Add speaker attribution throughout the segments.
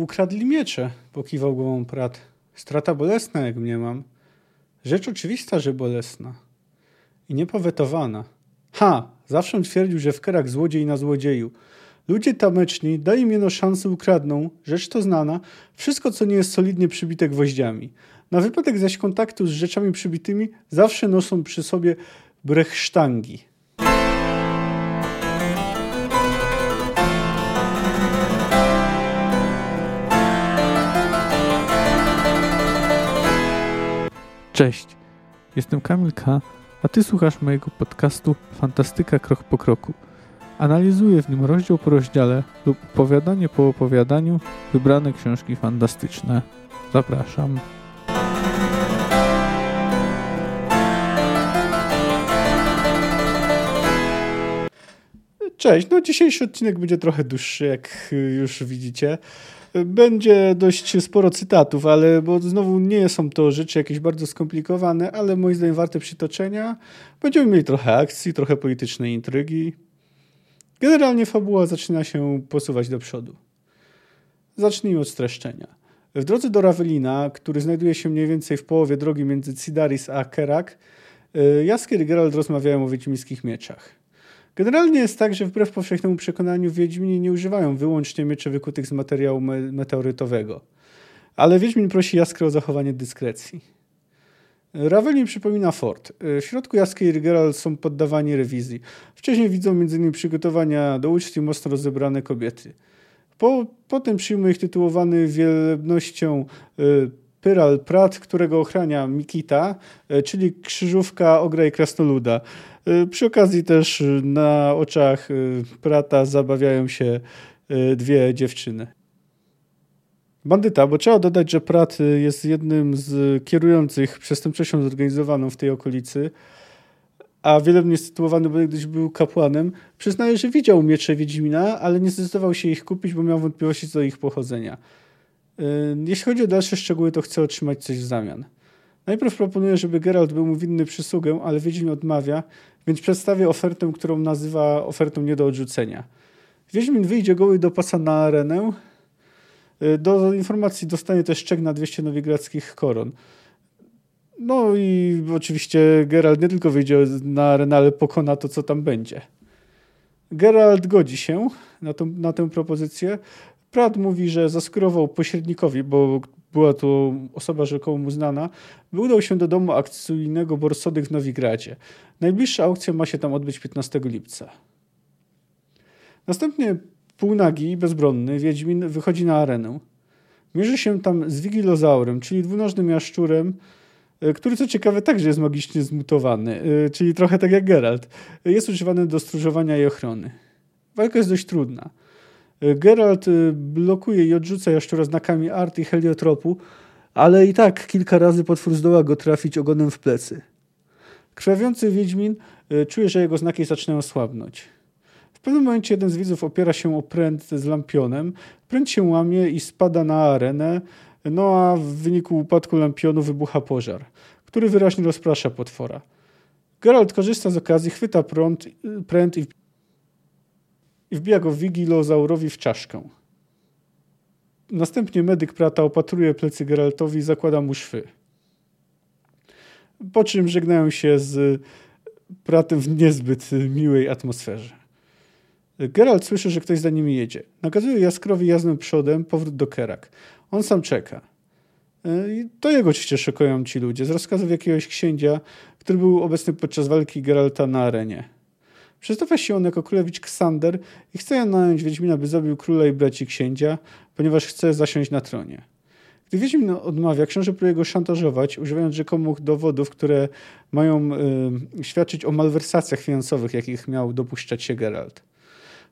Speaker 1: Ukradli miecze, pokiwał głową Prat. Strata bolesna, jak mnie mam. Rzecz oczywista, że bolesna. I niepowetowana. Ha! Zawsze twierdził, że w kerach złodziej na złodzieju. Ludzie tameczni, daj im jeno szansę ukradną, rzecz to znana, wszystko co nie jest solidnie przybite gwoździami. Na wypadek zaś kontaktu z rzeczami przybitymi zawsze noszą przy sobie brechsztangi.
Speaker 2: Cześć, jestem Kamil K., a Ty słuchasz mojego podcastu Fantastyka Krok po Kroku. Analizuję w nim rozdział po rozdziale lub opowiadanie po opowiadaniu wybrane książki fantastyczne. Zapraszam.
Speaker 1: Cześć, no dzisiejszy odcinek będzie trochę dłuższy, jak już widzicie. Będzie dość sporo cytatów, ale bo znowu nie są to rzeczy jakieś bardzo skomplikowane, ale moim zdaniem warte przytoczenia. Będziemy mieli trochę akcji, trochę politycznej intrygi. Generalnie fabuła zaczyna się posuwać do przodu. Zacznijmy od streszczenia. W drodze do Ravelina, który znajduje się mniej więcej w połowie drogi między Cidaris a Kerak, y, Jaskier i Geralt rozmawiają o wiedźmińskich mieczach. Generalnie jest tak, że wbrew powszechnemu przekonaniu Wiedźmini nie używają wyłącznie mieczy wykutych z materiału me meteorytowego. Ale Wiedźmin prosi Jaskrę o zachowanie dyskrecji. Ravelin przypomina fort. W środku Jaskier i Geralt są poddawani rewizji. Wcześniej widzą m.in. przygotowania do uczty mocno rozebrane kobiety. Po, potem przyjmuje ich tytułowany wielebnością y, Pyral Prat, którego ochrania Mikita, y, czyli krzyżówka Ogra i Krasnoluda. Y, przy okazji też na oczach Prata zabawiają się dwie dziewczyny. Bandyta, bo trzeba dodać, że Prat jest jednym z kierujących przestępczością zorganizowaną w tej okolicy a wielebnie sytuowany, gdyś był kapłanem, przyznaje, że widział miecze Wiedźmina, ale nie zdecydował się ich kupić, bo miał wątpliwości co do ich pochodzenia. Jeśli chodzi o dalsze szczegóły, to chce otrzymać coś w zamian. Najpierw proponuje, żeby Geralt był mu winny przysługę, ale Wiedźmin odmawia, więc przedstawia ofertę, którą nazywa ofertą nie do odrzucenia. Wiedźmin wyjdzie goły do pasa na arenę. Y, do informacji dostanie też czek na 200 nowigradzkich koron. No i oczywiście Geralt nie tylko wyjdzie na arenę, ale pokona to, co tam będzie. Geralt godzi się na, tą, na tę propozycję. Pratt mówi, że zaskurował pośrednikowi, bo była to osoba rzekomo mu znana, udał się do domu akcyjnego Borsodych w Nowigradzie. Najbliższa aukcja ma się tam odbyć 15 lipca. Następnie półnagi, bezbronny, Wiedźmin wychodzi na arenę. Mierzy się tam z Wigilozaurem, czyli dwunożnym jaszczurem, E, który co ciekawe także jest magicznie zmutowany, e, czyli trochę tak jak Geralt. Jest używany do stróżowania i ochrony. Walka jest dość trudna. Geralt blokuje i odrzuca jaszczura znakami art i heliotropu, ale i tak kilka razy potwór zdoła go trafić ogonem w plecy. Krwawiący Wiedźmin czuje, że jego znaki zaczynają słabnąć. W pewnym momencie jeden z widzów opiera się o pręt z lampionem, pręt się łamie i spada na arenę, no a w wyniku upadku lampionu wybucha pożar, który wyraźnie rozprasza potwora. Geralt korzysta z okazji, chwyta prąd, pręt i, i wbija go Wigilozaurowi w czaszkę. Następnie medyk Prata opatruje plecy Geraltowi i zakłada mu szwy. Po czym żegnają się z Pratem w niezbyt miłej atmosferze. Geralt słyszy, że ktoś za nimi jedzie. Nakazuje Jaskrowi jazdę przodem, powrót do Kerak. On sam czeka. E, I to jego oczywiście szokują ci ludzie. Z rozkazów jakiegoś księcia, który był obecny podczas walki Geralta na arenie. Przedstawia się on jako królewicz Ksander i chce nająć Wiedźmina, by zabił króla i braci księcia, ponieważ chce zasiąść na tronie. Gdy Wiedźmin odmawia, książę próbuje go szantażować, używając rzekomych dowodów, które mają y, świadczyć o malwersacjach finansowych, jakich miał dopuszczać się Geralt.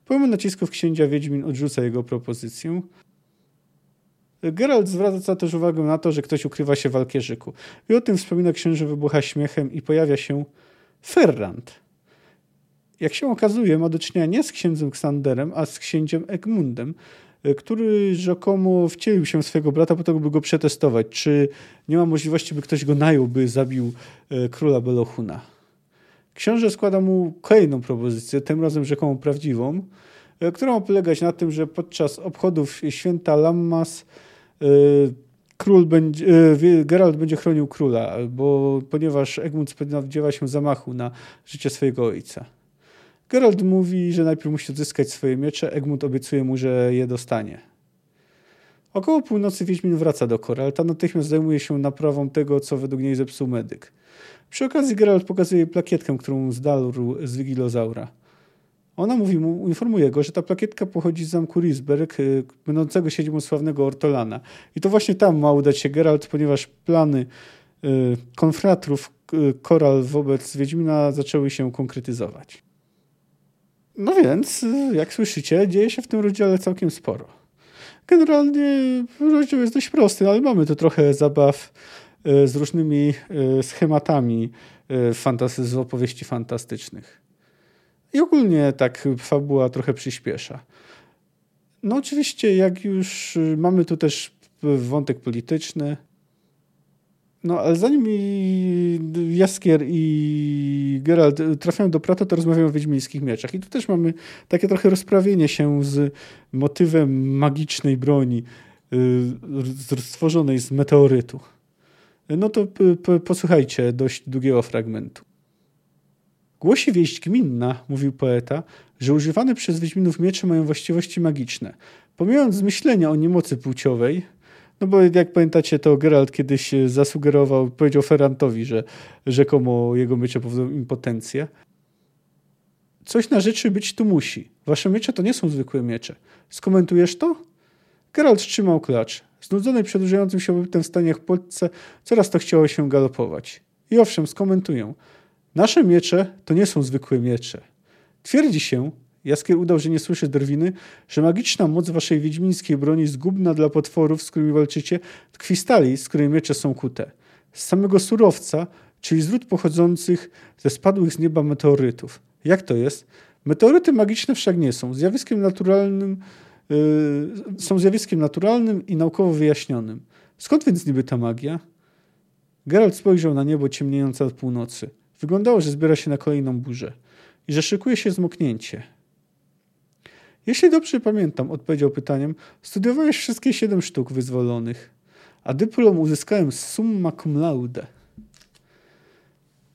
Speaker 1: Pomimo nacisków księcia Wiedźmin odrzuca jego propozycję, Geralt zwraca też uwagę na to, że ktoś ukrywa się w Alkierzyku. I o tym wspomina księży wybucha śmiechem i pojawia się Ferrand. Jak się okazuje, ma do czynienia nie z księdzem Ksanderem, a z księciem Egmundem, który rzekomo wcielił się swojego brata po to, by go przetestować, czy nie ma możliwości, by ktoś go najął, by zabił e, króla Belohuna. Książę składa mu kolejną propozycję, tym razem rzekomo prawdziwą, która ma polegać na tym, że podczas obchodów święta Lammas król będzie, Geralt będzie chronił króla, bo, ponieważ Egmont spodziewa się zamachu na życie swojego ojca. Geralt mówi, że najpierw musi odzyskać swoje miecze, Egmont obiecuje mu, że je dostanie. Około północy Wiedźmin wraca do Koralta, natychmiast zajmuje się naprawą tego, co według niej zepsuł medyk. Przy okazji Geralt pokazuje plakietkę, którą zdarł z Wigilozaura. Ona mówi mu, informuje go, że ta plakietka pochodzi z zamku Risberg, y, będącego siedzibą sławnego Ortolana. I to właśnie tam ma udać się Geralt, ponieważ plany y, konfratrów y, Koral wobec Wiedźmina zaczęły się konkretyzować. No więc, jak słyszycie, dzieje się w tym rozdziale całkiem sporo. Generalnie rozdział jest dość prosty, ale mamy tu trochę zabaw z różnymi schematami fantasy, z opowieści fantastycznych. I ogólnie tak fabuła trochę przyspiesza. No oczywiście, jak już mamy tu też wątek polityczny, no ale zanim Jaskier i Geralt trafiają do Prata, to rozmawiają o wiedźmińskich mieczach. I tu też mamy takie trochę rozprawienie się z motywem magicznej broni y, stworzonej z meteorytu. No to posłuchajcie dość długiego fragmentu. Głosi wieść gminna, mówił poeta, że używane przez Wiedźminów miecze mają właściwości magiczne. Pomijając zmyślenia o niemocy płciowej, no bo jak pamiętacie, to Geralt kiedyś zasugerował, powiedział Ferrantowi, że rzekomo jego miecze powodują impotencję. Coś na rzeczy być tu musi. Wasze miecze to nie są zwykłe miecze. Skomentujesz to? Geralt trzymał klacz. Znudzony przedłużającym się pobytem w staniach Polsce, coraz to chciało się galopować. I owszem, skomentuję. Nasze miecze to nie są zwykłe miecze. Twierdzi się, Jaskier udał, że nie słyszy drwiny, że magiczna moc waszej wiedźmińskiej broni zgubna dla potworów, z którymi walczycie, tkwi stali, z której miecze są kute. Z samego surowca, czyli z ród pochodzących ze spadłych z nieba meteorytów. Jak to jest? Meteoryty magiczne wszak nie są. Zjawiskiem naturalnym, yy, są zjawiskiem naturalnym i naukowo wyjaśnionym. Skąd więc niby ta magia? Geralt spojrzał na niebo ciemniejące od północy. Wyglądało, że zbiera się na kolejną burzę i że szykuje się zmoknięcie. Jeśli dobrze pamiętam, odpowiedział pytaniem, studiowałeś wszystkie siedem sztuk wyzwolonych, a dyplom uzyskałem summa cum laude.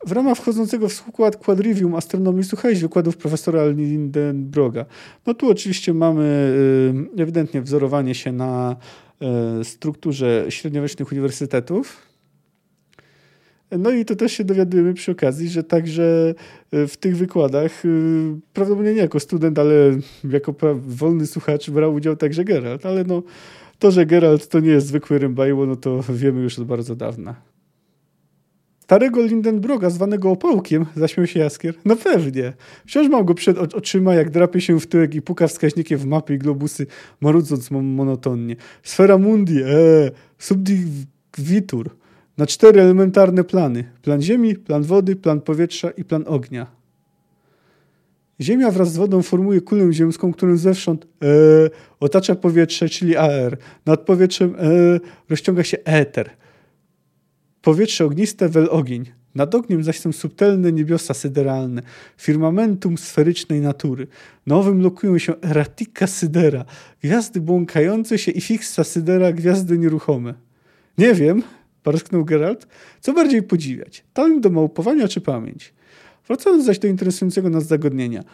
Speaker 1: W ramach wchodzącego w skład Quadrivium Astronomii słuchałeś wykładów profesora Lindenbroga. No tu oczywiście mamy y, ewidentnie wzorowanie się na y, strukturze średniowiecznych uniwersytetów, no i to też się dowiadujemy przy okazji, że także e, w tych wykładach, e, prawdopodobnie nie jako student, ale jako wolny słuchacz brał udział także Geralt. Ale no, to, że Geralt to nie jest zwykły rębajło, no to wiemy już od bardzo dawna. Starego Lindenbroga, zwanego opałkiem, zaśmiał się Jaskier. No pewnie. Wciąż mam go przed oczyma, jak drapie się w tyłek i puka wskaźnikiem w mapy i globusy, marudząc monotonnie. Sfera mundi, eee, subdivitur na cztery elementarne plany: plan ziemi, plan wody, plan powietrza i plan ognia. Ziemia wraz z wodą formuje kulę ziemską, którą zewsząd e, otacza powietrze, czyli aer. Nad powietrzem e, rozciąga się eter. Powietrze ogniste wel ogień. Nad ogniem zaś są subtelne niebiosa syderalne, firmamentum sferycznej natury. Nowym lokują się eratika sydera, gwiazdy błąkające się i fixa sydera, gwiazdy nieruchome. Nie wiem, Parsknął Geralt. Co bardziej podziwiać? Talent do małpowania czy pamięć? Wracając zaś do interesującego nas zagadnienia.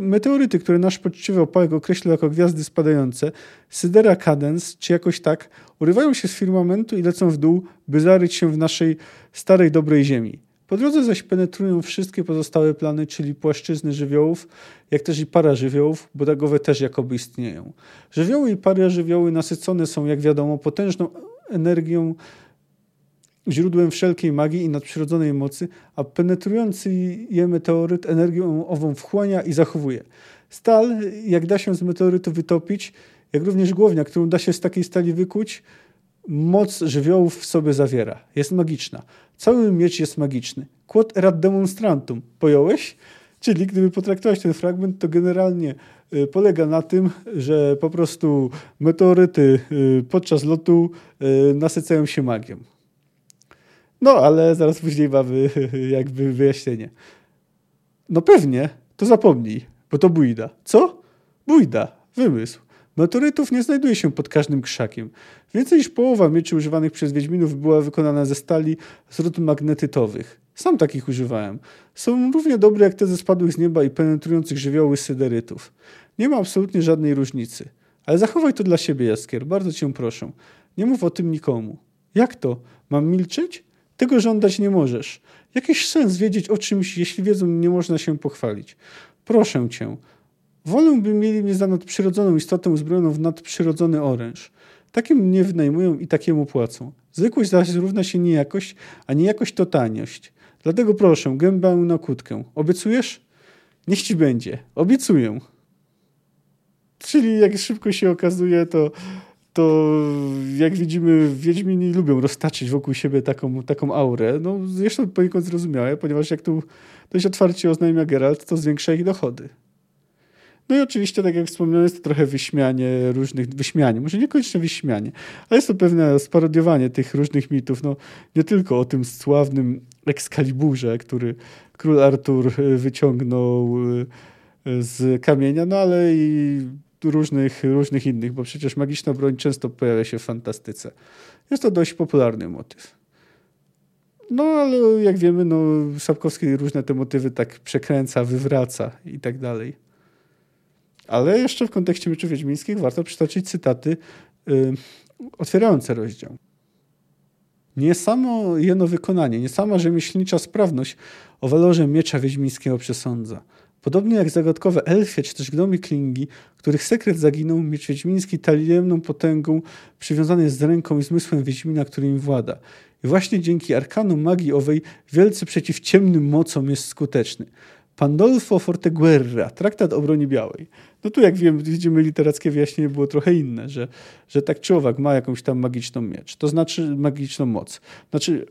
Speaker 1: meteoryty, które nasz poczciwy opałek określił jako gwiazdy spadające, Sydera Cadence, czy jakoś tak, urywają się z firmamentu i lecą w dół, by zaryć się w naszej starej, dobrej ziemi. Po drodze zaś penetrują wszystkie pozostałe plany, czyli płaszczyzny żywiołów, jak też i para żywiołów, bo takowe też jakoby istnieją. Żywioły i pary żywioły nasycone są, jak wiadomo, potężną energią źródłem wszelkiej magii i nadprzyrodzonej mocy, a penetrujący je meteoryt energią ową wchłania i zachowuje. Stal, jak da się z meteorytu wytopić, jak również głownia, którą da się z takiej stali wykuć, moc żywiołów w sobie zawiera. Jest magiczna. Cały miecz jest magiczny. Quod erat demonstrantum. Pojąłeś? Czyli gdyby potraktować ten fragment, to generalnie y, polega na tym, że po prostu meteoryty y, podczas lotu y, nasycają się magią. No, ale zaraz później mamy jakby wyjaśnienie. No pewnie, to zapomnij, bo to bójda. Co? Bójda, wymysł. Meteorytów nie znajduje się pod każdym krzakiem. Więcej niż połowa mieczy używanych przez Wiedźminów była wykonana ze stali z rud magnetytowych. Sam takich używałem. Są równie dobre jak te ze spadłych z nieba i penetrujących żywioły syderytów. Nie ma absolutnie żadnej różnicy. Ale zachowaj to dla siebie, Jaskier, bardzo cię proszę. Nie mów o tym nikomu. Jak to? Mam milczeć? Tego żądać nie możesz. Jakiś sens wiedzieć o czymś, jeśli wiedzą nie można się pochwalić. Proszę cię. Wolę, by mieli mnie za nadprzyrodzoną istotę uzbrojoną w nadprzyrodzony oręż. Takim mnie wynajmują i takiemu płacą. Zwykłość zaś równa się niejakość, a niejakość to taniość. Dlatego proszę, gębę na kłódkę. Obiecujesz? Niech ci będzie. Obiecuję. Czyli jak szybko się okazuje, to, to jak widzimy, Wiedźmini lubią roztaczyć wokół siebie taką, taką aurę. No zresztą poniekąd zrozumiałe, ponieważ jak tu dość otwarcie oznajmia Geralt, to zwiększa ich dochody. No i oczywiście, tak jak wspomniałem, jest to trochę wyśmianie różnych, wyśmianie, może niekoniecznie wyśmianie, ale jest to pewne sparodiowanie tych różnych mitów. No, nie tylko o tym sławnym Excaliburze, który król Artur wyciągnął y, z kamienia, no ale i różnych, różnych innych, bo przecież magiczna broń często pojawia się w fantastyce. Jest to dość popularny motyw. No ale jak wiemy, no, Sapkowski różne te motywy tak przekręca, wywraca i tak dalej. Ale jeszcze w kontekście meczów wiedźmińskich warto przytoczyć cytaty yy, otwierające rozdział. Nie samo jeno wykonanie, nie sama rzemieślnicza sprawność o walorze miecza wiedźmińskiego przesądza. Podobnie jak zagadkowe elfie czy też gnomy klingi, których sekret zaginął, miecz wiedźmiński tajemną potęgą przywiązany jest z ręką i zmysłem wiedźmina, który im włada. I właśnie dzięki arkanom magii owej wielce przeciw ciemnym mocom jest skuteczny. Pandolfo Forteguerra, traktat o białej. No tu jak wiem, widzimy literackie wyjaśnienie było trochę inne, że, że tak czy owak ma jakąś tam magiczną miecz, to znaczy magiczną moc. Znaczy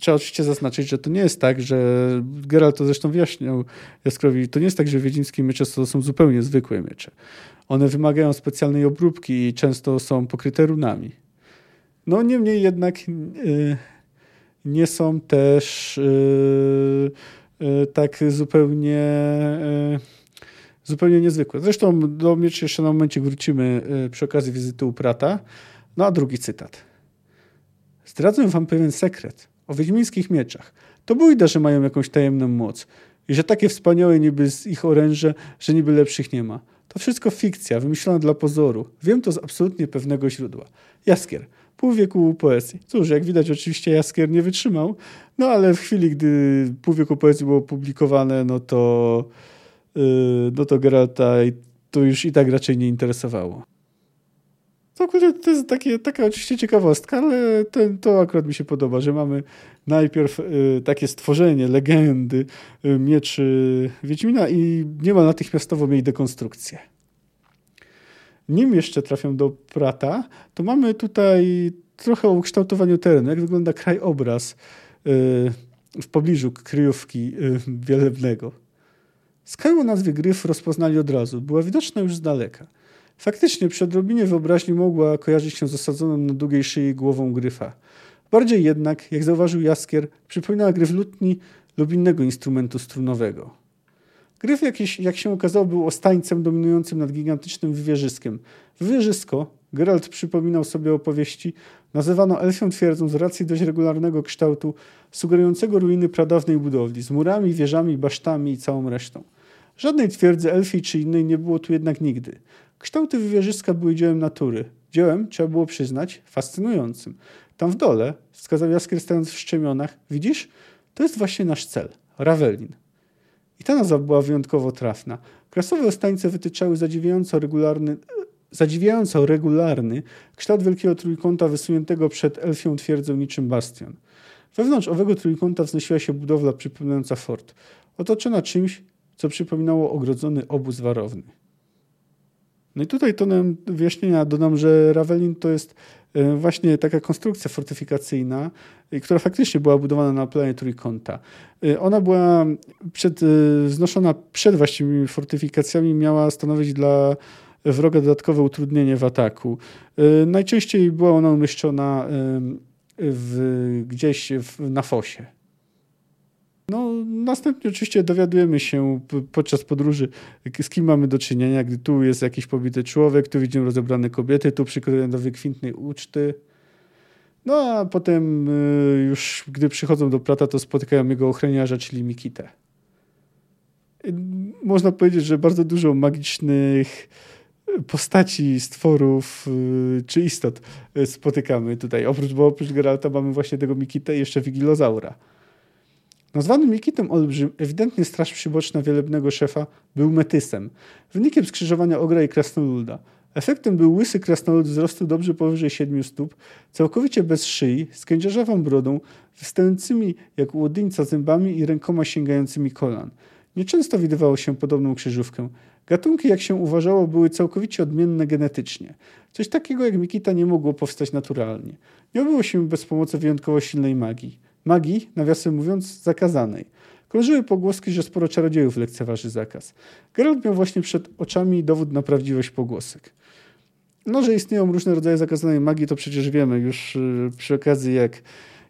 Speaker 1: trzeba oczywiście zaznaczyć, że to nie jest tak, że Geralt to zresztą wyjaśniał Jaskrowi, to nie jest tak, że wiedźmińskie miecze to są zupełnie zwykłe miecze. One wymagają specjalnej obróbki i często są pokryte runami. No niemniej jednak yy, nie są też yy, yy, tak zupełnie zupełnie niezwykłe. Zresztą do mieczy jeszcze na momencie wrócimy przy okazji wizyty u Prata. No a drugi cytat. Zdradzę wam pewien sekret o wiedźmińskich mieczach. To bójda, że mają jakąś tajemną moc i że takie wspaniałe niby z ich oręże, że niby lepszych nie ma. To wszystko fikcja, wymyślona dla pozoru. Wiem to z absolutnie pewnego źródła. Jaskier, pół wieku poezji. Cóż, jak widać oczywiście Jaskier nie wytrzymał, no ale w chwili, gdy pół wieku poezji było publikowane, no to, yy, no to Geralta to już i tak raczej nie interesowało. To, to jest takie, taka oczywiście ciekawostka, ale to akurat mi się podoba, że mamy najpierw y, takie stworzenie, legendy y, mieczy Wiedźmina i nie ma natychmiastowo jej dekonstrukcję. Nim jeszcze trafią do Prata, to mamy tutaj trochę o ukształtowaniu terenu, jak wygląda krajobraz y, w pobliżu kryjówki y, Wielebnego. Skałę o nazwie Gryf rozpoznali od razu, była widoczna już z daleka. Faktycznie przy odrobinie wyobraźni mogła kojarzyć się z osadzoną na długiej szyi głową gryfa. Bardziej jednak, jak zauważył Jaskier, przypominała gryf lutni lub innego instrumentu strunowego. Gryf, jakiś, jak się okazało, był ostańcem dominującym nad gigantycznym wywierzyskiem. Wywierzysko, Geralt przypominał sobie opowieści, nazywano elfią twierdzą z racji dość regularnego kształtu, sugerującego ruiny pradawnej budowli, z murami, wieżami, basztami i całą resztą. Żadnej twierdzy elfii czy innej nie było tu jednak nigdy. Kształty wywierzyska były dziełem natury. Dziełem, trzeba było przyznać, fascynującym. Tam w dole, wskazał Jaskier stając w szczemionach, widzisz? To jest właśnie nasz cel. Ravelin. I ta nazwa była wyjątkowo trafna. Krasowe ostańce wytyczały zadziwiająco regularny, zadziwiająco regularny kształt wielkiego trójkąta wysuniętego przed elfią twierdzą niczym bastion. Wewnątrz owego trójkąta wznosiła się budowla przypominająca fort, otoczona czymś, co przypominało ogrodzony obóz warowny. No i tutaj tonem wyjaśnienia dodam, że Ravelin to jest e, właśnie taka konstrukcja fortyfikacyjna, e, która faktycznie była budowana na planie trójkąta. E, ona była przed, wznoszona przed właściwymi fortyfikacjami, miała stanowić dla wroga dodatkowe utrudnienie w ataku. Najczęściej była ona umieszczona, w, gdzieś w, na fosie. No, następnie oczywiście dowiadujemy się podczas podróży, z kim mamy do czynienia, gdy tu jest jakiś pobity człowiek, tu widzimy rozebrane kobiety, tu przykładają do wykwintnej uczty. No a potem y, już, gdy przychodzą do Prata, to spotykają jego ochroniarza, czyli Mikitę. Można powiedzieć, że bardzo dużo magicznych postaci, stworów y, czy istot y, spotykamy tutaj. Oprócz, bo oprócz Geralta mamy właśnie tego Mikitę i jeszcze Wigilozaura. Nazwany Mikitem Olbrzym, ewidentnie straż przyboczna wielebnego szefa, był metysem, wynikiem skrzyżowania ogra i krasnoluda. Efektem był łysy krasnolud wzrostu dobrze powyżej siedmiu stóp, całkowicie bez szyi, z kędzierzawą brodą, wystającymi jak łodyńca zębami i rękoma sięgającymi kolan. Nieczęsto widywało się podobną krzyżówkę. Gatunki, jak się uważało, były całkowicie odmienne genetycznie. Coś takiego jak Mikita nie mogło powstać naturalnie. Nie obyło się bez pomocy wyjątkowo silnej magii. Magii, nawiasem mówiąc, zakazanej. Krążyły pogłoski, że sporo czarodziejów lekceważy zakaz. Geralt miał właśnie przed oczami dowód na prawdziwość pogłosek. No, że istnieją różne rodzaje zakazanej magii, to przecież wiemy już y, przy okazji, jak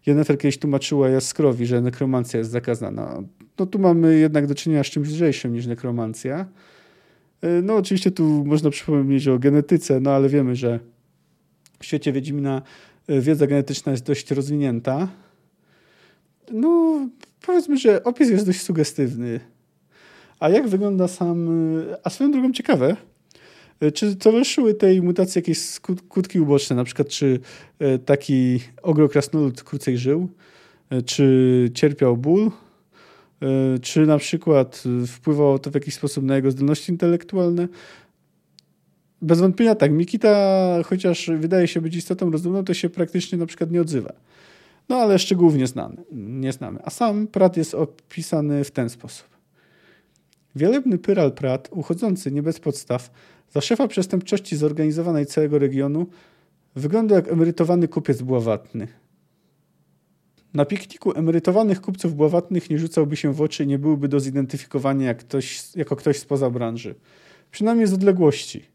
Speaker 1: Jennifer kiedyś tłumaczyła Jaskrowi, że nekromancja jest zakazana. No tu mamy jednak do czynienia z czymś lżejszym niż nekromancja. Y, no oczywiście tu można przypomnieć o genetyce, no ale wiemy, że w świecie Wiedźmina y, wiedza genetyczna jest dość rozwinięta. No, powiedzmy, że opis jest dość sugestywny. A jak wygląda sam. A swoją drogą ciekawe, czy towarzyszyły tej mutacji jakieś skutki uboczne, na przykład czy e, taki ogrokrasnolud krócej żył, e, czy cierpiał ból, e, czy na przykład wpływało to w jakiś sposób na jego zdolności intelektualne. Bez wątpienia tak, Mikita, chociaż wydaje się być istotą rozumną, to się praktycznie na przykład nie odzywa. No ale szczegółów nie. Nie znamy. A sam Prat jest opisany w ten sposób. Wielebny Pyral Prat, uchodzący nie bez podstaw, za szefa przestępczości zorganizowanej całego regionu, wygląda jak emerytowany kupiec bławatny. Na pikniku emerytowanych kupców bławatnych nie rzucałby się w oczy i nie byłby do zidentyfikowania jak ktoś, jako ktoś spoza branży. Przynajmniej z odległości.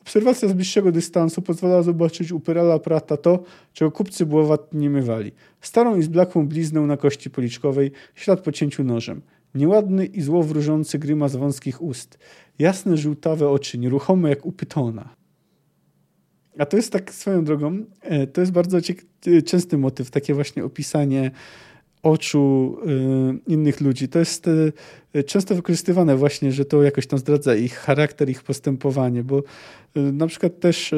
Speaker 1: Obserwacja z bliższego dystansu pozwala zobaczyć u Pyrala Prata to, czego kupcy błowatni nie mywali. Starą i zblakłą bliznę na kości policzkowej, ślad po cięciu nożem. Nieładny i złowróżący grymas wąskich ust. Jasne, żółtawe oczy, nieruchome jak u pytona. A to jest tak swoją drogą, e, to jest bardzo częsty motyw, takie właśnie opisanie oczu y, innych ludzi. To jest y, często wykorzystywane właśnie, że to jakoś tam zdradza ich charakter, ich postępowanie, bo y, na przykład też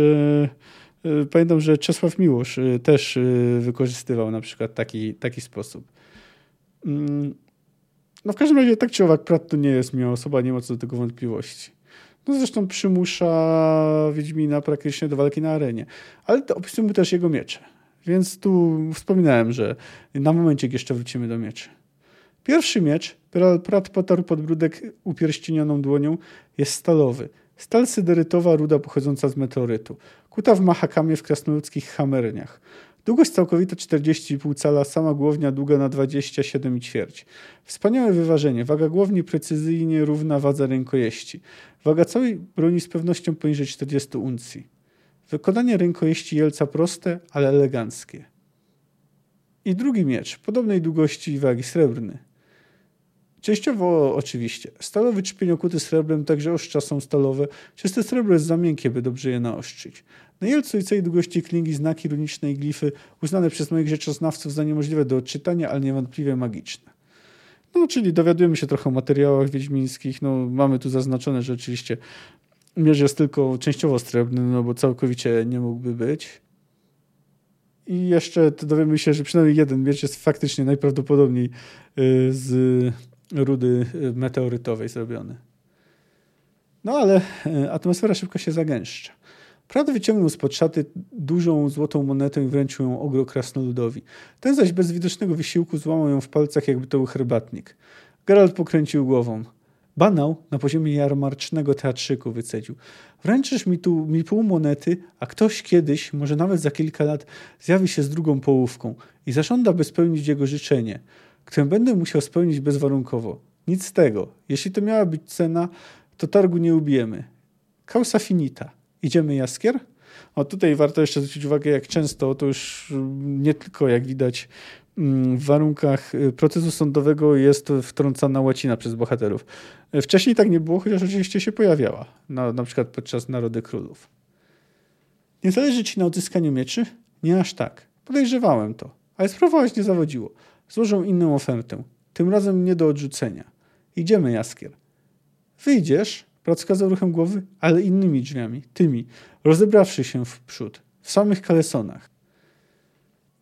Speaker 1: pamiętam, że Czesław Miłosz też wykorzystywał na przykład taki, taki sposób. Mm, no w każdym razie tak czy owak Pratt to nie jest miła osoba, nie ma co do tego wątpliwości. No zresztą przymusza Wiedźmina praktycznie do walki na arenie. Ale to opisujemy też jego miecze. Więc tu wspominałem, że na momencik jeszcze wrócimy do mieczy. Pierwszy miecz, Prat potarł podbródek upierścienioną dłonią, jest stalowy. Stal syderytowa ruda pochodząca z meteorytu. Kuta w mahakamie w krasnoludzkich hamerniach. Długość całkowita 40,5 cala, sama głownia długa na 27,4. Wspaniałe wyważenie. Waga głowni precyzyjnie równa wadze rękojeści. Waga całej broni z pewnością poniżej 40 uncji. Wykonanie rękojeści jelca proste, ale eleganckie. I drugi miecz, podobnej długości i wagi, srebrny. Częściowo oczywiście. Stalowy czpień okuty srebrem, także oszcza są stalowe. Czyste srebro jest za miękkie, by dobrze je naostrzyć. Na jelcu i całej długości klingi znaki runiczne i glify, uznane przez moich rzeczoznawców za niemożliwe do odczytania, ale niewątpliwie magiczne. No, czyli dowiadujemy się trochę o materiałach wiedźmińskich. No, mamy tu zaznaczone, że oczywiście mierz jest tylko częściowo srebrny, no bo całkowicie nie mógłby być. I jeszcze dowiemy się, że przynajmniej jeden miecz jest faktycznie najprawdopodobniej y, z rudy meteorytowej zrobiony. No ale y, atmosfera szybko się zagęszcza. Prawo wyciągnął spod szaty dużą złotą monetę i wręczył ją ogro krasnoludowi. Ten zaś bez widocznego wysiłku złamał ją w palcach, jakby to był herbatnik. Geralt pokręcił głową. Banał na poziomie jarmarcznego teatrzyku wycedził. Wręczysz mi tu mi pół monety, a ktoś kiedyś, może nawet za kilka lat, zjawi się z drugą połówką i zażąda, by spełnić jego życzenie, które będę musiał spełnić bezwarunkowo. Nic z tego. Jeśli to miała być cena, to targu nie ubijemy. Causa finita. Idziemy jaskier? O, tutaj warto jeszcze zwrócić uwagę, jak często, to już nie tylko jak widać w warunkach y, procesu sądowego jest wtrącana łacina przez bohaterów. Wcześniej tak nie było, chociaż oczywiście się pojawiała, na, na przykład podczas Narody Królów. Nie zależy ci na odzyskaniu mieczy? Nie aż tak. Podejrzewałem to, ale spróbować nie zawodziło. Złożą inną ofertę, tym razem nie do odrzucenia. Idziemy, Jaskier. Wyjdziesz, wskazał ruchem głowy, ale innymi drzwiami, tymi, rozebrawszy się w przód, w samych kalesonach.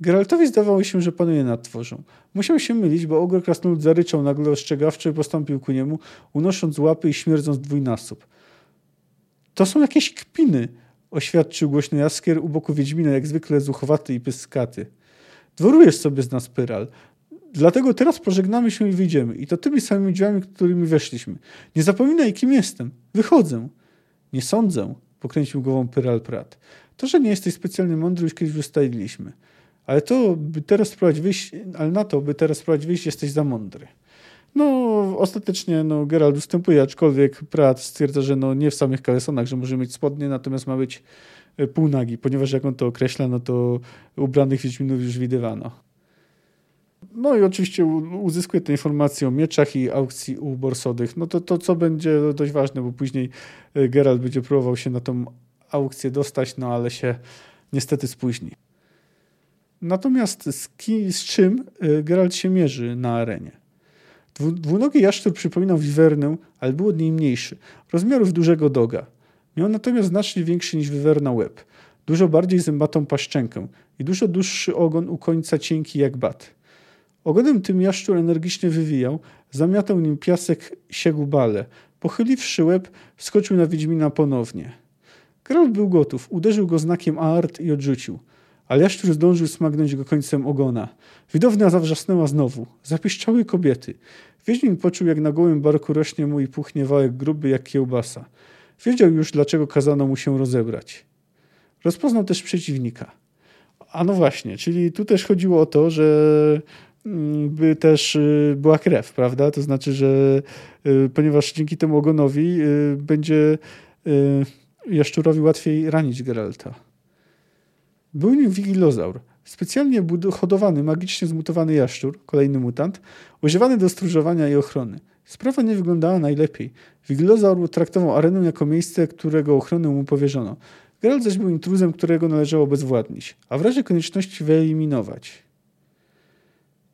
Speaker 1: Geraltowi zdawało się, że panuje nad tworzą. Musiał się mylić, bo ogr krasnolud zaryczał nagle ostrzegawczo i postąpił ku niemu, unosząc łapy i śmierdząc dwójnasób. To są jakieś kpiny, oświadczył głośno Jaskier u boku Wiedźmina, jak zwykle zuchowaty i pyskaty. Dworujesz sobie z nas, Pyral. Dlatego teraz pożegnamy się i wyjdziemy. I to tymi samymi drzwiami, którymi weszliśmy. Nie zapominaj, kim jestem. Wychodzę. Nie sądzę, pokręcił głową Pyral Prat. To, że nie jesteś specjalnie mądry, już kiedyś ustaliliśmy. Ale to, by teraz spróbować wyjść, ale na to, by teraz spróbować wyjść, jesteś za mądry. No, ostatecznie no, Gerald ustępuje, aczkolwiek Prat stwierdza, że no, nie w samych kalesonach, że może mieć spodnie, natomiast ma być e, półnagi, ponieważ jak on to określa, no to ubranych Wiedźminów już widywano. No i oczywiście uzyskuje te informacje o mieczach i aukcji u Borsodych. No to, to co będzie dość ważne, bo później e, Geralt będzie próbował się na tą aukcję dostać, no ale się niestety spóźni. Natomiast z, ki, z czym e, Geralt się mierzy na arenie? Dwunogi jaszczur przypominał wiwernę, ale był od niej mniejszy, rozmiarów dużego doga. Miał natomiast znacznie większy niż wiwerna łeb, dużo bardziej zębatą paszczękę i dużo dłuższy ogon u końca cienki jak bat. Ogonem tym jaszczur energicznie wywijał, zamiatał nim piasek, siegł bale. Pochyliwszy łeb, skoczył na Wiedźmina ponownie. Geralt był gotów, uderzył go znakiem Aart i odrzucił. Ale jaszczur zdążył smagnąć go końcem ogona. Widownia zawrzasnęła znowu. Zapiszczały kobiety. Wiedźmin poczuł, jak na gołym barku rośnie mu i puchnie wałek gruby jak kiełbasa. Wiedział już, dlaczego kazano mu się rozebrać. Rozpoznał też przeciwnika. A no właśnie, czyli tu też chodziło o to, że Mm, by też y, była krew, prawda? To znaczy, że y, ponieważ dzięki temu ogonowi y, będzie jaszczurowi łatwiej ranić Geralta. Był wigilozaur, specjalnie hodowany, magicznie zmutowany jaszczur, kolejny mutant, używany do stróżowania i ochrony. Sprawa nie wyglądała najlepiej. Wigilozaur traktował arenę jako miejsce, którego ochronę mu powierzono. Geralt zaś był intruzem, którego należało bezwładnić, a w razie konieczności wyeliminować.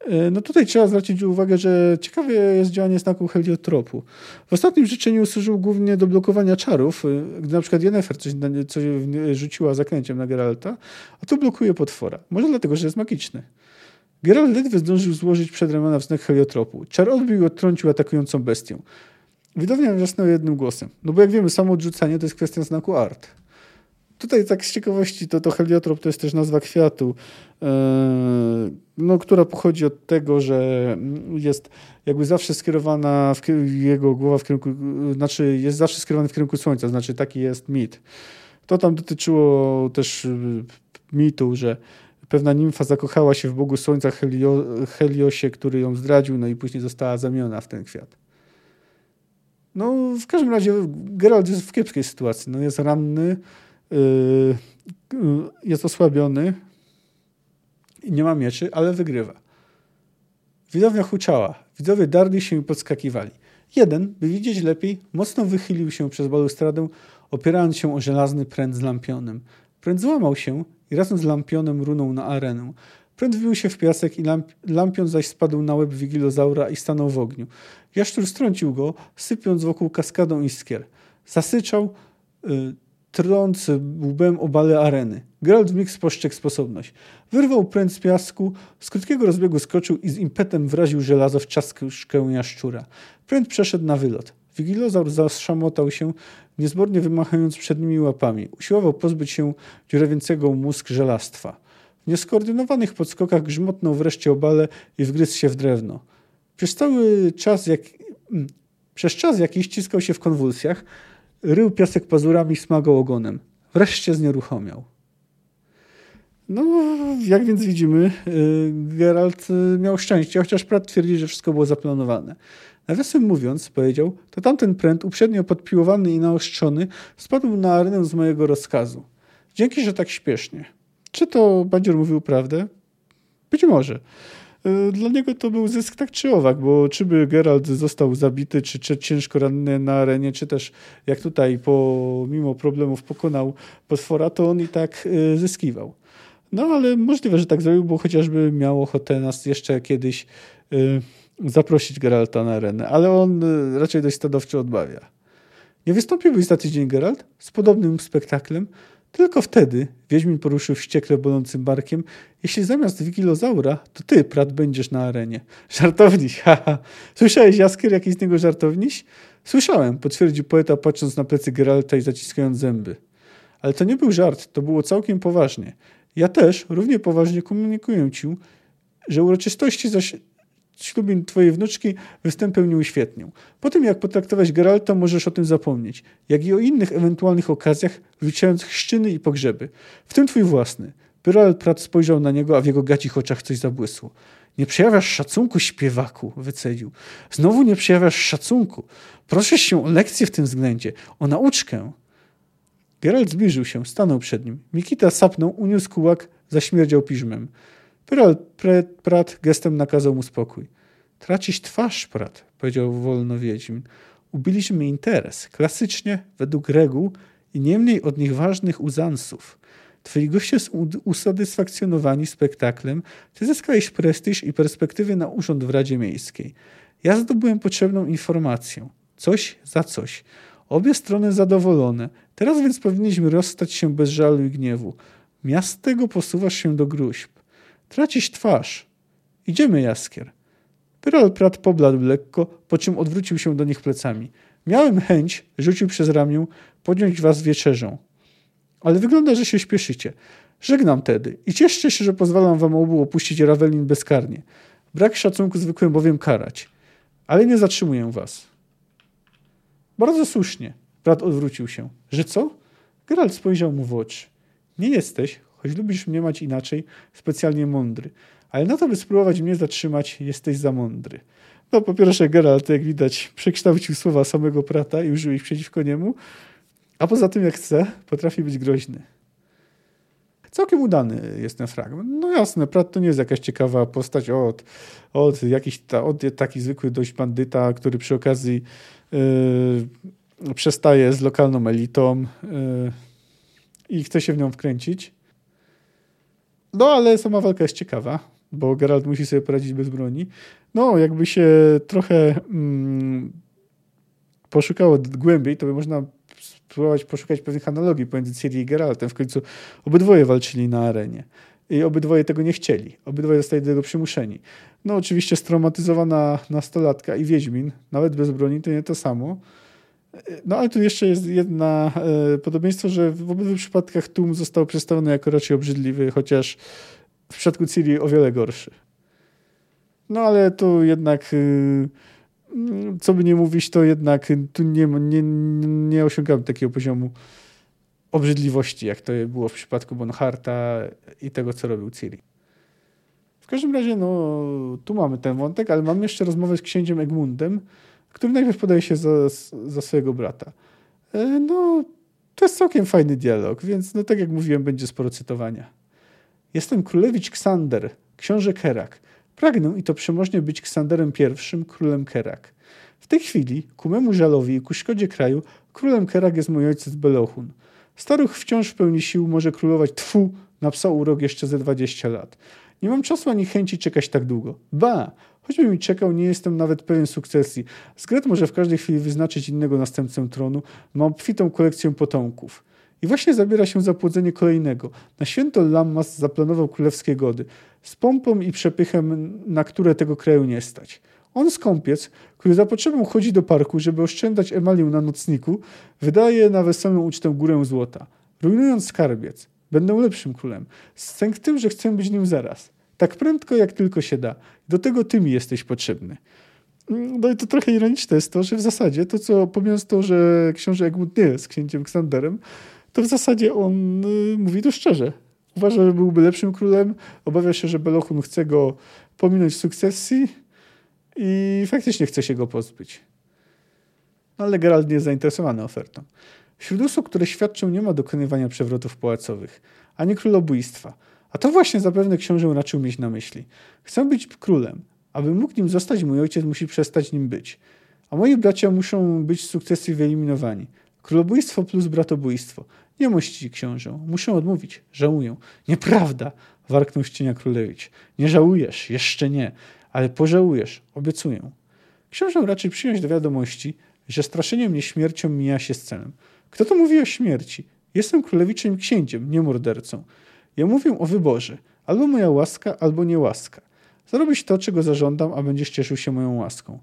Speaker 1: E, no tutaj trzeba zwrócić uwagę, że ciekawe jest działanie znaku heliotropu. W ostatnim życzeniu służył głównie do blokowania czarów, e, gdy na przykład Yennefer coś, coś rzuciła zaklęciem na Geralta, a tu blokuje potwora. Może dlatego, że jest magiczny. Geralt ledwie zdążył złożyć przed ramiona w znak heliotropu. Czar odbił i odtrącił atakującą bestię. Widownia wrzasnęła jednym głosem. No bo jak wiemy, samo odrzucanie to jest kwestia znaku art. Tutaj tak z ciekawości, to, to heliotrop to jest też nazwa kwiatu, e, no, która pochodzi od tego, że jest jakby zawsze skierowana, w, jego głowa w kierunku, znaczy jest zawsze skierowany w kierunku słońca, znaczy taki jest mit. To tam dotyczyło też e, mitu, że pewna nimfa zakochała się w Bogu Słońca Helio, Heliosie, który ją zdradził, no i później została zamieniona w ten kwiat. No, w każdym razie Geralt jest w kiepskiej sytuacji. No, jest ranny, jest osłabiony i nie ma mieczy, ale wygrywa. Widownia huczała. Widzowie darli się i podskakiwali. Jeden, by widzieć lepiej, mocno wychylił się przez balustradę, opierając się o żelazny pręt z lampionem. Pręt złamał się i razem z lampionem runął na arenę. Pręt wbił się w piasek i lamp lampion zaś spadł na łeb wigilozaura i stanął w ogniu. Jaszczur strącił go, sypiąc wokół kaskadą iskier. Zasyczał, y, trąc łbem obale areny. Geralt wmig spostrzegł sposobność. Wyrwał pręt z piasku, z krótkiego rozbiegu skoczył i z impetem wraził żelazo w czaszkę jaszczura. Pręt przeszedł na wylot. Wigilozaur zaszamotał się, niezbornie wymachając przednimi łapami. Usiłował pozbyć się dziurawiącego mózg żelastwa. W nieskoordynowanych podskokach grzmotnął wreszcie obale i wgryzł się w drewno. Przez cały czas, jak... Mm, przez czas jakiś ściskał się w konwulsjach, rył piasek pazurami, smagał ogonem. Wreszcie znieruchomiał. No, jak więc widzimy, y, Geralt y, miał szczęście, chociaż Pratt twierdzi, że wszystko było zaplanowane. Nawiasem mówiąc, powiedział, to tamten pręt, uprzednio podpiłowany i naostrzony, spadł na arenę z mojego rozkazu. Dzięki, że tak śpiesznie. Czy to Bandzior mówił prawdę? Być może. E, dla niego to był zysk tak czy owak, bo czy by Geralt został zabity, czy, czy ciężko ranny na arenie, czy też jak tutaj pomimo problemów pokonał potwora, to on i tak e, zyskiwał. No ale możliwe, że tak zrobił, bo chociażby miał ochotę nas jeszcze kiedyś zaprosić Geralta na arenę, ale on raczej dość stanowczo odmawia. Nie wystąpiłbyś za tydzień, Geralt, z podobnym spektaklem, tylko wtedy Wiedźmin poruszył wściekle bolącym barkiem. Jeśli zamiast wigilozaura, to ty, Prat, będziesz na arenie. Żartowniś, haha. Słyszałeś, Jaskier, jakiś z niego żartowniś? Słyszałem, potwierdził poeta, patrząc na plecy Geralta i zaciskając zęby. Ale to nie był żart, to było całkiem poważnie. Ja też równie poważnie komunikuję ci, że uroczystości zaś ślubin twojej wnuczki występem nie uświetnią. Po tym, jak potraktować Geralta, możesz o tym zapomnieć, jak i o innych ewentualnych okazjach, wliczając chrzciny i pogrzeby, w tym twój własny. Geralt Pratt spojrzał na niego, a w jego gacich oczach coś zabłysło. Nie przejawiasz szacunku, śpiewaku, wycedził. Znowu nie przejawiasz szacunku. Proszę się o lekcję w tym względzie, o nauczkę. Geralt zbliżył się, stanął przed nim. Mikita sapnął, uniósł kułak, zaśmierdział piżmem. Prat gestem nakazał mu spokój. Tracić twarz, Prat, powiedział wolno Wiedźmin. Ubiliśmy interes, klasycznie, według reguł i nie mniej od nich ważnych uzansów. Twoi goście są usatysfakcjonowani spektaklem, ty zyskałeś prestiż i perspektywy na urząd w Radzie Miejskiej. Ja zdobyłem potrzebną informację. Coś za coś. Obie strony zadowolone. Teraz więc powinniśmy rozstać się bez żalu i gniewu. Miastego posuwasz się do gruźb. Tracisz twarz. Idziemy, Jaskier. Pyrol Prat pobladł lekko, po czym odwrócił się do nich plecami. Miałem chęć, rzucił przez ramię, podjąć was wieczerzą. Ale wygląda, że się śpieszycie. Żegnam tedy i cieszcie się, że pozwalam wam obu opuścić Ravelin bezkarnie. Brak szacunku zwykłem bowiem karać. Ale nie zatrzymuję was. Bardzo słusznie. Brat odwrócił się. Że co? Geralt spojrzał mu w oczy. Nie jesteś, choć lubisz mnie mać inaczej, specjalnie mądry. Ale na to, by spróbować mnie zatrzymać, jesteś za mądry. No, po pierwsze, Geralt, jak widać, przekształcił słowa samego Prata i użył ich przeciwko niemu, a poza tym, jak chce, potrafi być groźny. Całkiem udany jest ten fragment. No jasne, Prat to nie jest jakaś ciekawa postać od, od jakiś ta, od taki zwykły dość bandyta, który przy okazji yy, przestaje z lokalną elitą yy, i chce się w nią wkręcić. No, ale sama walka jest ciekawa, bo Geralt musi sobie poradzić bez broni. No, jakby się trochę mm, poszukało głębiej, to by można spróbować poszukać pewnych analogii pomiędzy Ciri i Geraltem. W końcu obydwoje walczyli na arenie. I obydwoje tego nie chcieli. Obydwoje zostali do tego przymuszeni. No oczywiście straumatyzowana nastolatka i Wiedźmin, nawet bez broni, to nie to samo. No ale tu jeszcze jest jedna e, podobieństwo, że w obydwu przypadkach Tum został przedstawiony jako raczej obrzydliwy, chociaż w przypadku Ciri o wiele gorszy. No ale tu jednak, y, co by nie mówić, to jednak tu nie, nie, nie osiągamy takiego poziomu obrzydliwości, jak to było w przypadku Bonharta i tego, co robił Ciri. W każdym razie, no, tu mamy ten wątek, ale mamy jeszcze rozmowę z księciem Egmundem, który najpierw podaje się za, za swojego brata. E, no, to jest całkiem fajny dialog, więc no tak jak mówiłem, będzie sporo cytowania. Jestem królewicz Ksander, książę Kerak. Pragnę i to przemożnie być Ksanderem I, królem Kerak. W tej chwili, ku memu żalowi i ku szkodzie kraju, królem Kerak jest mój ojciec Belochun. Staruch wciąż w pełni sił może królować tfu na psa urok jeszcze ze 20 lat. Nie mam czasu ani chęci czekać tak długo. Ba, choćby mi czekał, nie jestem nawet pewien sukcesji. Zgret może w każdej chwili wyznaczyć innego następcę tronu. Mam obfitą kolekcję potomków. I właśnie zabiera się za płodzenie kolejnego. Na święto Lammas zaplanował królewskie gody. Z pompą i przepychem, na które tego kraju nie stać. On skąpiec, który za potrzebą chodzi do parku, żeby oszczędzać emalię na nocniku, wydaje na weselną ucztę górę złota. Rujnując skarbiec. Będę lepszym królem. Sęk tym, że chcę być nim zaraz. Tak prędko, jak tylko się da. Do tego ty mi jesteś potrzebny. No i to trochę ironiczne jest to, że w zasadzie to, co pomijając to, że książę Egmont nie jest księciem Ksanderem, to w zasadzie on y, mówi to szczerze. Uważa, że byłby lepszym królem, obawia się, że Belochun chce go pominąć w sukcesji i faktycznie chce się go pozbyć. No, ale Geralt nie jest zainteresowany ofertą. Wśród usług, które świadczą, nie ma dokonywania przewrotów pałacowych, ani królobójstwa – A to właśnie zapewne książę raczył mieć na myśli. Chcę być królem. Aby mógł nim zostać, mój ojciec musi przestać nim być. A moi bracia muszą być z sukcesji wyeliminowani. Królobójstwo plus bratobójstwo. Nie mości książę. Muszę odmówić. Żałuję. Nieprawda! Warknął ścienia królewicz. Nie żałujesz. Jeszcze nie. Ale pożałujesz. Obiecuję. Książę raczej przyjąć do wiadomości, że straszenie mnie śmiercią mija się z celem. Kto to mówi o śmierci? Jestem królewiczem i księciem, nie mordercą. Ja mówię o wyborze. Albo moja łaska, albo niełaska. Zrobić to, czego zażądam, a będziesz cieszył się moją łaską.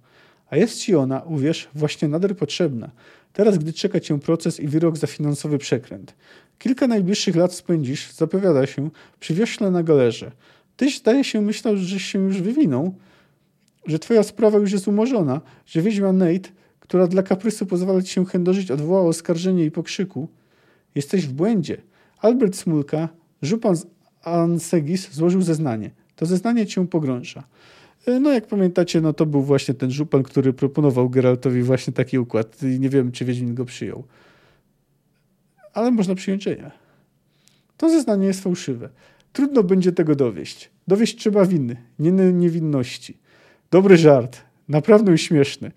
Speaker 1: A jest ci ona, uwierz, właśnie nader potrzebna. Teraz, gdy czeka cię proces i wyrok za finansowy przekręt. Kilka najbliższych lat spędzisz, zapowiada się, przy wiośle na galerze. Tyś, zdaje się, myślał, że się już wywinął, że twoja sprawa już jest umorzona, że wiedźma Nate, która dla kaprysu pozwala ci się chędożyć, odwołała oskarżenie i pokrzyku. Jesteś w błędzie. Albert Smulka, żupan Ansegis, złożył zeznanie. To zeznanie cię pogrąża. E, no jak pamiętacie, no to był właśnie ten żupan, który proponował Geraltowi właśnie taki układ. I nie wiem, czy Wiedźmin go przyjął. Ale można przyjąć, nie. To zeznanie jest fałszywe. Trudno będzie tego dowieść. Dowieść trzeba winy, nie niewinności. Dobry żart, naprawdę śmieszny.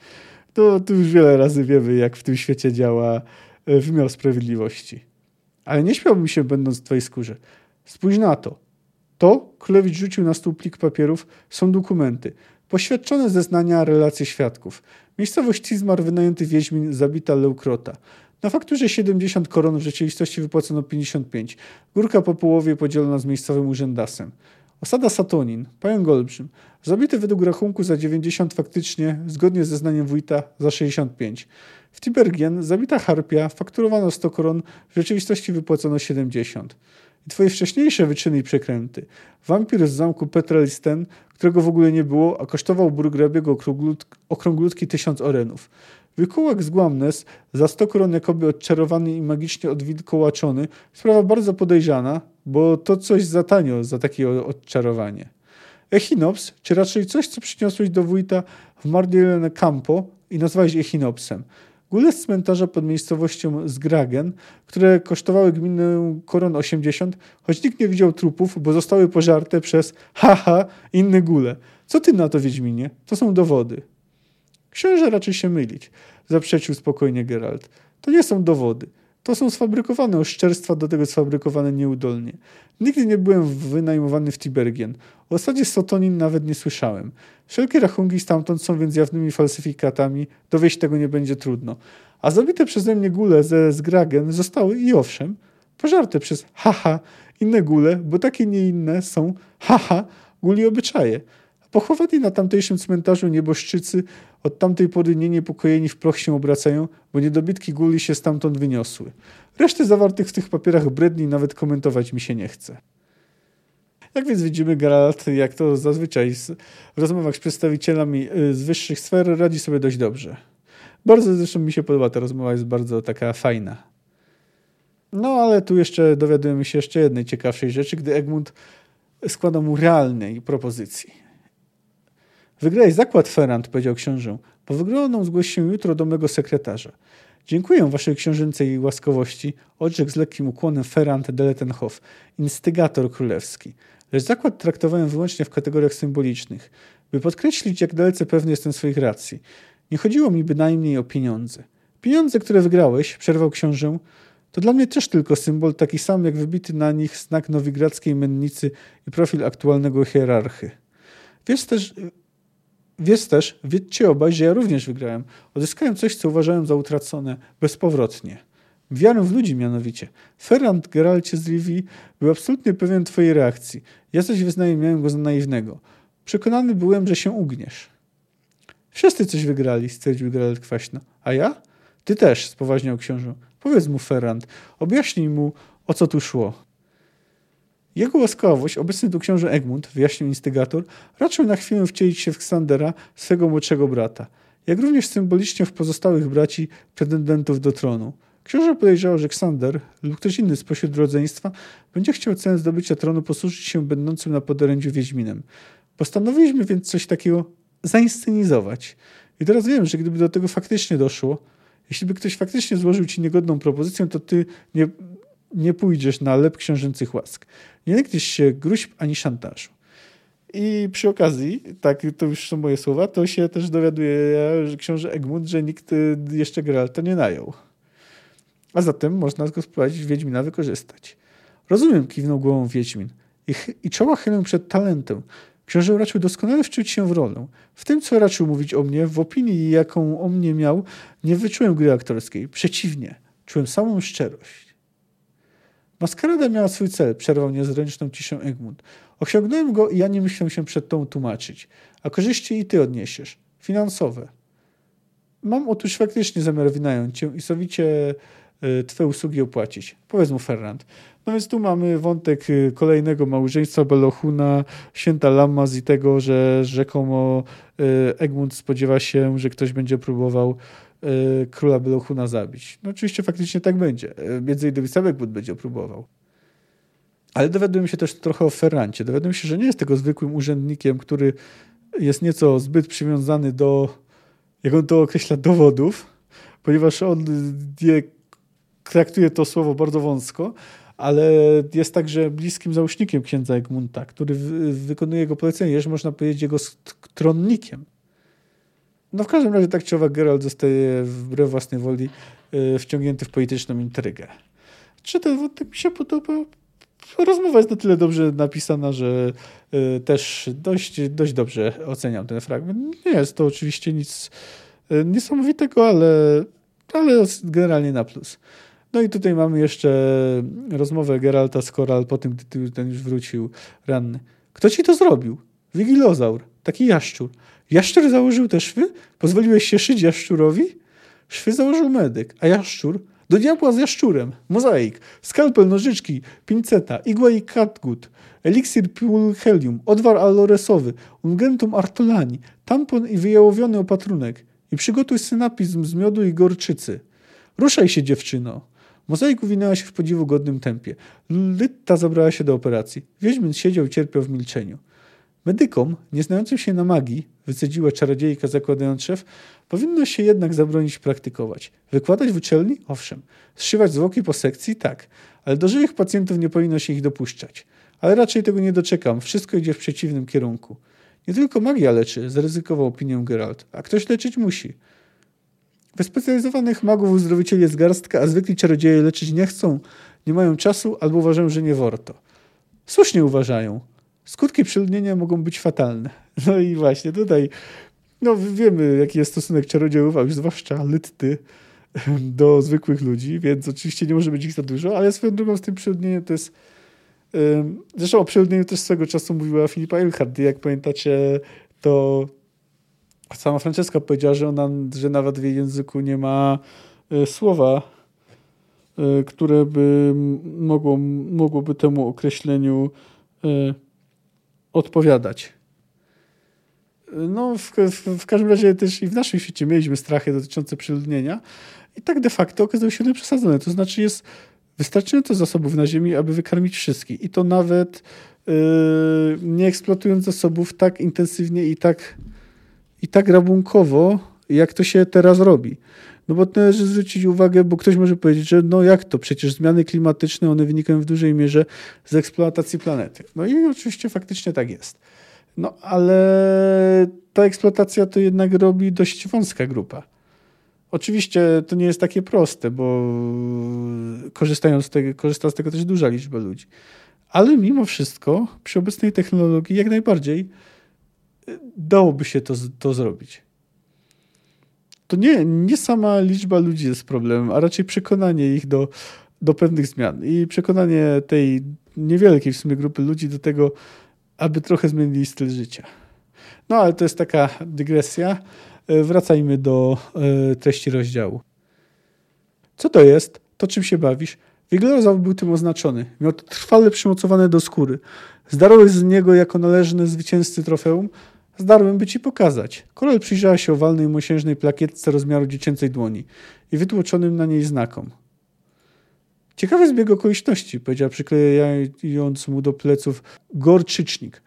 Speaker 1: To, to już wiele razy wiemy, jak w tym świecie działa e, wymiar sprawiedliwości. Ale nie śmiałbym się, będąc w twojej skórze. Spójrz na to. To Królewicz rzucił na stół plik papierów, są dokumenty. Poświadczone zeznania, relacje świadków. Miejscowość Cizmar, wynajęty Wiedźmin, zabita Leukrota. Na fakturze 70 koron, w rzeczywistości wypłacono 55. Górka po połowie podzielona z miejscowym urzędasem. Osada Satonin, pająk olbrzym. Zabity według rachunku za 90 faktycznie, zgodnie ze znaniem wójta, za 65. W Tibergien zabita harpia, fakturowano 100 koron, w rzeczywistości wypłacono 70 i twoje wcześniejsze wyczyny i przekręty. Wampir z zamku Petralisten, którego w ogóle nie było, a kosztował burgrabiego okrąglutki tysiąc orenów. Wykułak z Guamnes, za sto koron jakoby odczarowany i magicznie odwilkołaczony, sprawa bardzo podejrzana, bo to coś za tanio za takie odczarowanie. Echinops, czy raczej coś, co przyniosłeś do wójta w Mardielene Campo i nazwałeś Echinopsem. Góle z cmentarza pod miejscowością Zgragen, które kosztowały gminę koron 80, choć nikt nie widział trupów, bo zostały pożarte przez haha inne góle. Co ty na to, Wiedźminie? To są dowody. Książę raczy się mylić, zaprzeczył spokojnie Geralt. To nie są dowody. To są sfabrykowane oszczerstwa, do tego sfabrykowane nieudolnie. Nigdy nie byłem wynajmowany w Tibergien. O osadzie Sotonin nawet nie słyszałem. Wszelkie rachunki stamtąd są więc jawnymi falsyfikatami, dowieść tego nie będzie trudno. A zabite przeze mnie gule ze Zgragen zostały i owszem, pożarte przez haha inne gule, bo takie nie inne są haha guli obyczaje. Pochowani na tamtejszym cmentarzu nieboszczycy od tamtej pory nie niepokojeni w proch się obracają, bo niedobitki guli się stamtąd wyniosły. Reszty zawartych w tych papierach bredni nawet komentować mi się nie chce. Jak więc widzimy, Geralt, jak to zazwyczaj w rozmowach z przedstawicielami y, z wyższych sfer, radzi sobie dość dobrze. Bardzo zresztą mi się podoba ta rozmowa, jest bardzo taka fajna. No ale tu jeszcze dowiadujemy się jeszcze jednej ciekawszej rzeczy, gdy Egmont składa mu realnej propozycji. Wygrałeś zakład, Ferrand, powiedział książę. Po wygraną zgłoś się jutro do mego sekretarza. Dziękuję waszej książęcej łaskowości, odrzekł z lekkim ukłonem Ferrand Deletenhof, instygator królewski. Lecz zakład traktowałem wyłącznie w kategoriach symbolicznych, by podkreślić, jak dalece pewny jestem swoich racji. Nie chodziło mi bynajmniej o pieniądze. Pieniądze, które wygrałeś, przerwał książę, to dla mnie też tylko symbol, taki sam jak wybity na nich znak nowigradzkiej mennicy i profil aktualnego hierarchy. Wiesz też, Wiesz też, wiedzcie obaj, że ja również wygrałem. Odzyskałem coś, co uważałem za utracone bezpowrotnie. Wiarę w ludzi mianowicie. Ferrand Geralcie z Rivii był absolutnie pewien twojej reakcji. Ja zaś wyznaję, miałem go za naiwnego. Przekonany byłem, że się ugniesz. Wszyscy coś wygrali, stwierdził Geralt kwaśno. A ja? Ty też, spoważniał książę. Powiedz mu, Ferrand, objaśnij mu, o co tu szło. Jego łaskawość, obecny tu książę Egmont, wyjaśnił instygator, raczył na chwilę wcielić się w Ksandera, swego młodszego brata, jak również symbolicznie w pozostałych braci pretendentów do tronu. Książę podejrzewał, że Ksander lub ktoś inny spośród rodzeństwa będzie chciał celem zdobycia tronu posłużyć się będącym na podorędziu Wiedźminem. Postanowiliśmy więc coś takiego zainscenizować. I teraz wiem, że gdyby do tego faktycznie doszło, jeśli by ktoś faktycznie złożył ci niegodną propozycję, to ty nie, nie pójdziesz na lep książęcych łask. Nie lękniesz się gruźb ani szantażu. I przy okazji, tak, to już są moje słowa, to się też dowiaduje że książę Egmont, że nikt y, jeszcze Geralta nie najął. A zatem można go spróbować Wiedźmina wykorzystać. Rozumiem, kiwnął głową Wiedźmin. I, I czoła chylę przed talentem. Książę raczył doskonale wczuć się w rolę. W tym, co raczył mówić o mnie, w opinii, jaką o mnie miał, nie wyczułem gry aktorskiej. Przeciwnie, czułem samą szczerość. Maskarada miała swój cel, przerwał niezręczną ciszę Egmont. Osiągnąłem go i ja nie myślę się przed tą tłumaczyć. A korzyści i ty odniesiesz. Finansowe. Mam otóż faktycznie zamiar wynająć cię i sowicie y, twe usługi opłacić. Powiedz mu Ferrand. No więc tu mamy wątek y, kolejnego małżeństwa Belohuna, święta Lammas i tego, że rzekomo y, Egmont spodziewa się, że ktoś będzie próbował króla Belohuna zabić. No oczywiście faktycznie tak będzie. Między innymi sam Egmont będzie próbował. Ale dowiaduję się też trochę o Ferrancie. Dowiaduję się, że nie jest tego zwykłym urzędnikiem, który jest nieco zbyt przywiązany do, jak on to określa, dowodów, ponieważ on je, traktuje to słowo bardzo wąsko, ale jest także bliskim załóżnikiem księdza Egmunta, który wykonuje jego polecenie, jeszcze można powiedzieć jego stronnikiem. No w każdym razie tak czy owak Geralt zostaje wbrew własnej woli e, wciągnięty w polityczną intrygę. Czy ten wątek mi się podoba? rozmowa jest na tyle dobrze napisana, że y, też dość, dość dobrze oceniam ten fragment. Nie jest to oczywiście nic y, niesamowitego, ale, ale generalnie na plus. No i tutaj mamy jeszcze rozmowę Geralta z Koral po tym, gdy ten już wrócił ranny. Kto ci to zrobił? Wigilozaur, taki jaszczur. Jaszczur założył te szwy? Pozwoliłeś się szyć jaszczurowi? Szwy założył medyk, a jaszczur do diabła z jaszczurem, mozaik, skalpel, nożyczki, pinceta, igła i katgut, eliksir pulchelium, odwar aloresowy, ungentum artolani, tampon i wyjałowiony opatrunek. I przygotuj synapizm z miodu i gorczycy. Ruszaj się, dziewczyno. Mozaik uwinęła się w podziwu godnym tempie. Lytta zabrała się do operacji. Wiedźmin siedział i cierpiał w milczeniu. Medykom, nieznającym się na magii, wycedziła czarodziejka zakładając szef, powinno się jednak zabronić praktykować. Wykładać w uczelni? Owszem. Zszywać zwłoki po sekcji? Tak. Ale do żywych pacjentów nie powinno się ich dopuszczać. Ale raczej tego nie doczekam. Wszystko idzie w przeciwnym kierunku. Nie tylko magia leczy, zaryzykował opinię Geralt. A ktoś leczyć musi. Wyspecjalizowanych magów uzdrowicieli jest garstka, a zwykli czarodzieje leczyć nie chcą, nie mają czasu albo uważają, że nie warto. Słusznie uważają. Skutki przeludnienia mogą być fatalne. No i właśnie tutaj no wiemy, jaki jest stosunek czarodziejów, a już zwłaszcza lytty do zwykłych ludzi, więc oczywiście nie może być ich za dużo, ale swoją drogą z tym przeludnieniem to jest Zresztą o przeludnieniu też swego czasu mówiła Filipa Eilhart. Jak pamiętacie, to sama Franceska powiedziała, że, ona, że nawet w jej języku nie ma e, słowa, e, które by mogło, mogłoby temu określeniu e, odpowiadać. No, w, w, w, każdym razie też i w naszym świecie mieliśmy strachy dotyczące przeludnienia i tak de facto okazały się one przesadzone. To znaczy jest wystarczająco zasobów na ziemi, aby wykarmić wszystkich i to nawet yy, nie eksploatując zasobów tak intensywnie i tak, i tak rabunkowo, jak to się teraz robi. No bo należy zwrócić uwagę, bo ktoś może powiedzieć, że no jak to, przecież zmiany klimatyczne, one wynikają w dużej mierze z eksploatacji planety. No i oczywiście faktycznie tak jest. No ale ta eksploatacja to jednak robi dość wąska grupa. Oczywiście to nie jest takie proste, bo korzystają z tego, korzysta z tego też duża liczba ludzi. Ale mimo wszystko, przy obecnej technologii, jak najbardziej dałoby się to, to zrobić. To nie, nie sama liczba ludzi jest problemem, a raczej przekonanie ich do, do pewnych zmian i przekonanie tej niewielkiej w sumie grupy ludzi do tego, aby trochę zmienili styl życia. No ale to jest taka dygresja. E, wracajmy do e, treści rozdziału. Co to jest? To czym się bawisz? Wiglozaur był tym oznaczony. Miał to trwale przymocowane do skóry. Zdarłeś z niego jako należny zwycięzcy trofeum? Zdarłem by ci pokazać. Korol przyjrzała się owalnej mosiężnej plakietce rozmiaru dziecięcej dłoni i wytłoczonym na niej znakom. Ciekawy zbieg okoliczności, powiedział przyklejając mu do pleców gorczycznik.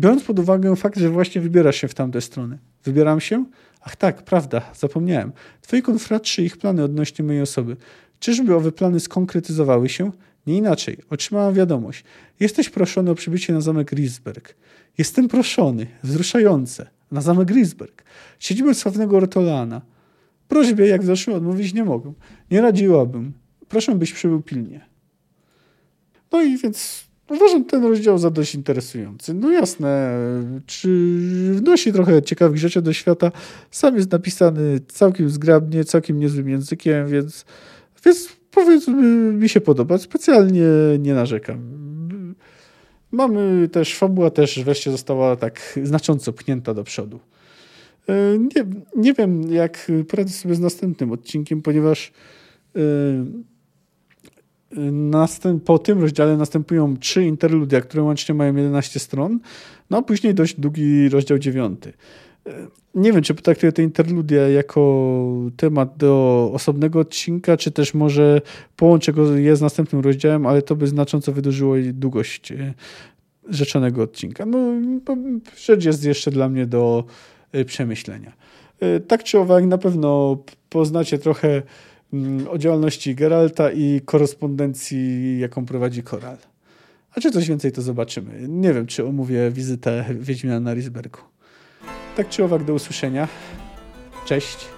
Speaker 1: Biorąc pod uwagę fakt, że właśnie wybierasz się w tamtę stronę. Wybieram się? Ach tak, prawda, zapomniałem. Twoi konfratrzy i ich plany odnośnie mojej osoby. Czyżby owe plany skonkretyzowały się? Nie inaczej. Otrzymałam wiadomość. Jesteś proszony o przybycie na zamek Grisberg. Jestem proszony. Wzruszające. Na zamek Grisberg. Siedzimy sławnego Ortolana. Prośbie, jak zaszło, odmówić nie mogę. Nie radziłabym. Proszę, byś przybył pilnie. No i więc uważam ten rozdział za dość interesujący. No jasne, czy wnosi trochę ciekawych rzeczy do świata. Sam jest napisany całkiem zgrabnie, całkiem niezłym językiem, więc, więc powiedzmy mi się podoba. Specjalnie nie narzekam. Mamy też, fabuła też wreszcie została tak znacząco pchnięta do przodu. E, nie, nie wiem, jak poradzę sobie z następnym odcinkiem, ponieważ e, następ, po tym rozdziale następują trzy interludia, które łącznie mają 11 stron, no a później dość długi rozdział dziewiąty. E, nie wiem, czy potraktuję te interludia jako temat do osobnego odcinka, czy też może połączę go je z następnym rozdziałem, ale to by znacząco wydłużyło długość rzeczonego odcinka. No, rzecz jest jeszcze dla mnie do Y, przemyślenia. Y, tak czy owak, na pewno poznacie trochę mm, o działalności Geralta i korespondencji, jaką prowadzi Koral. A czy coś więcej, to zobaczymy. Nie wiem, czy omówię wizytę Wiedźmina na Risbergu. Tak czy owak, do usłyszenia. Cześć.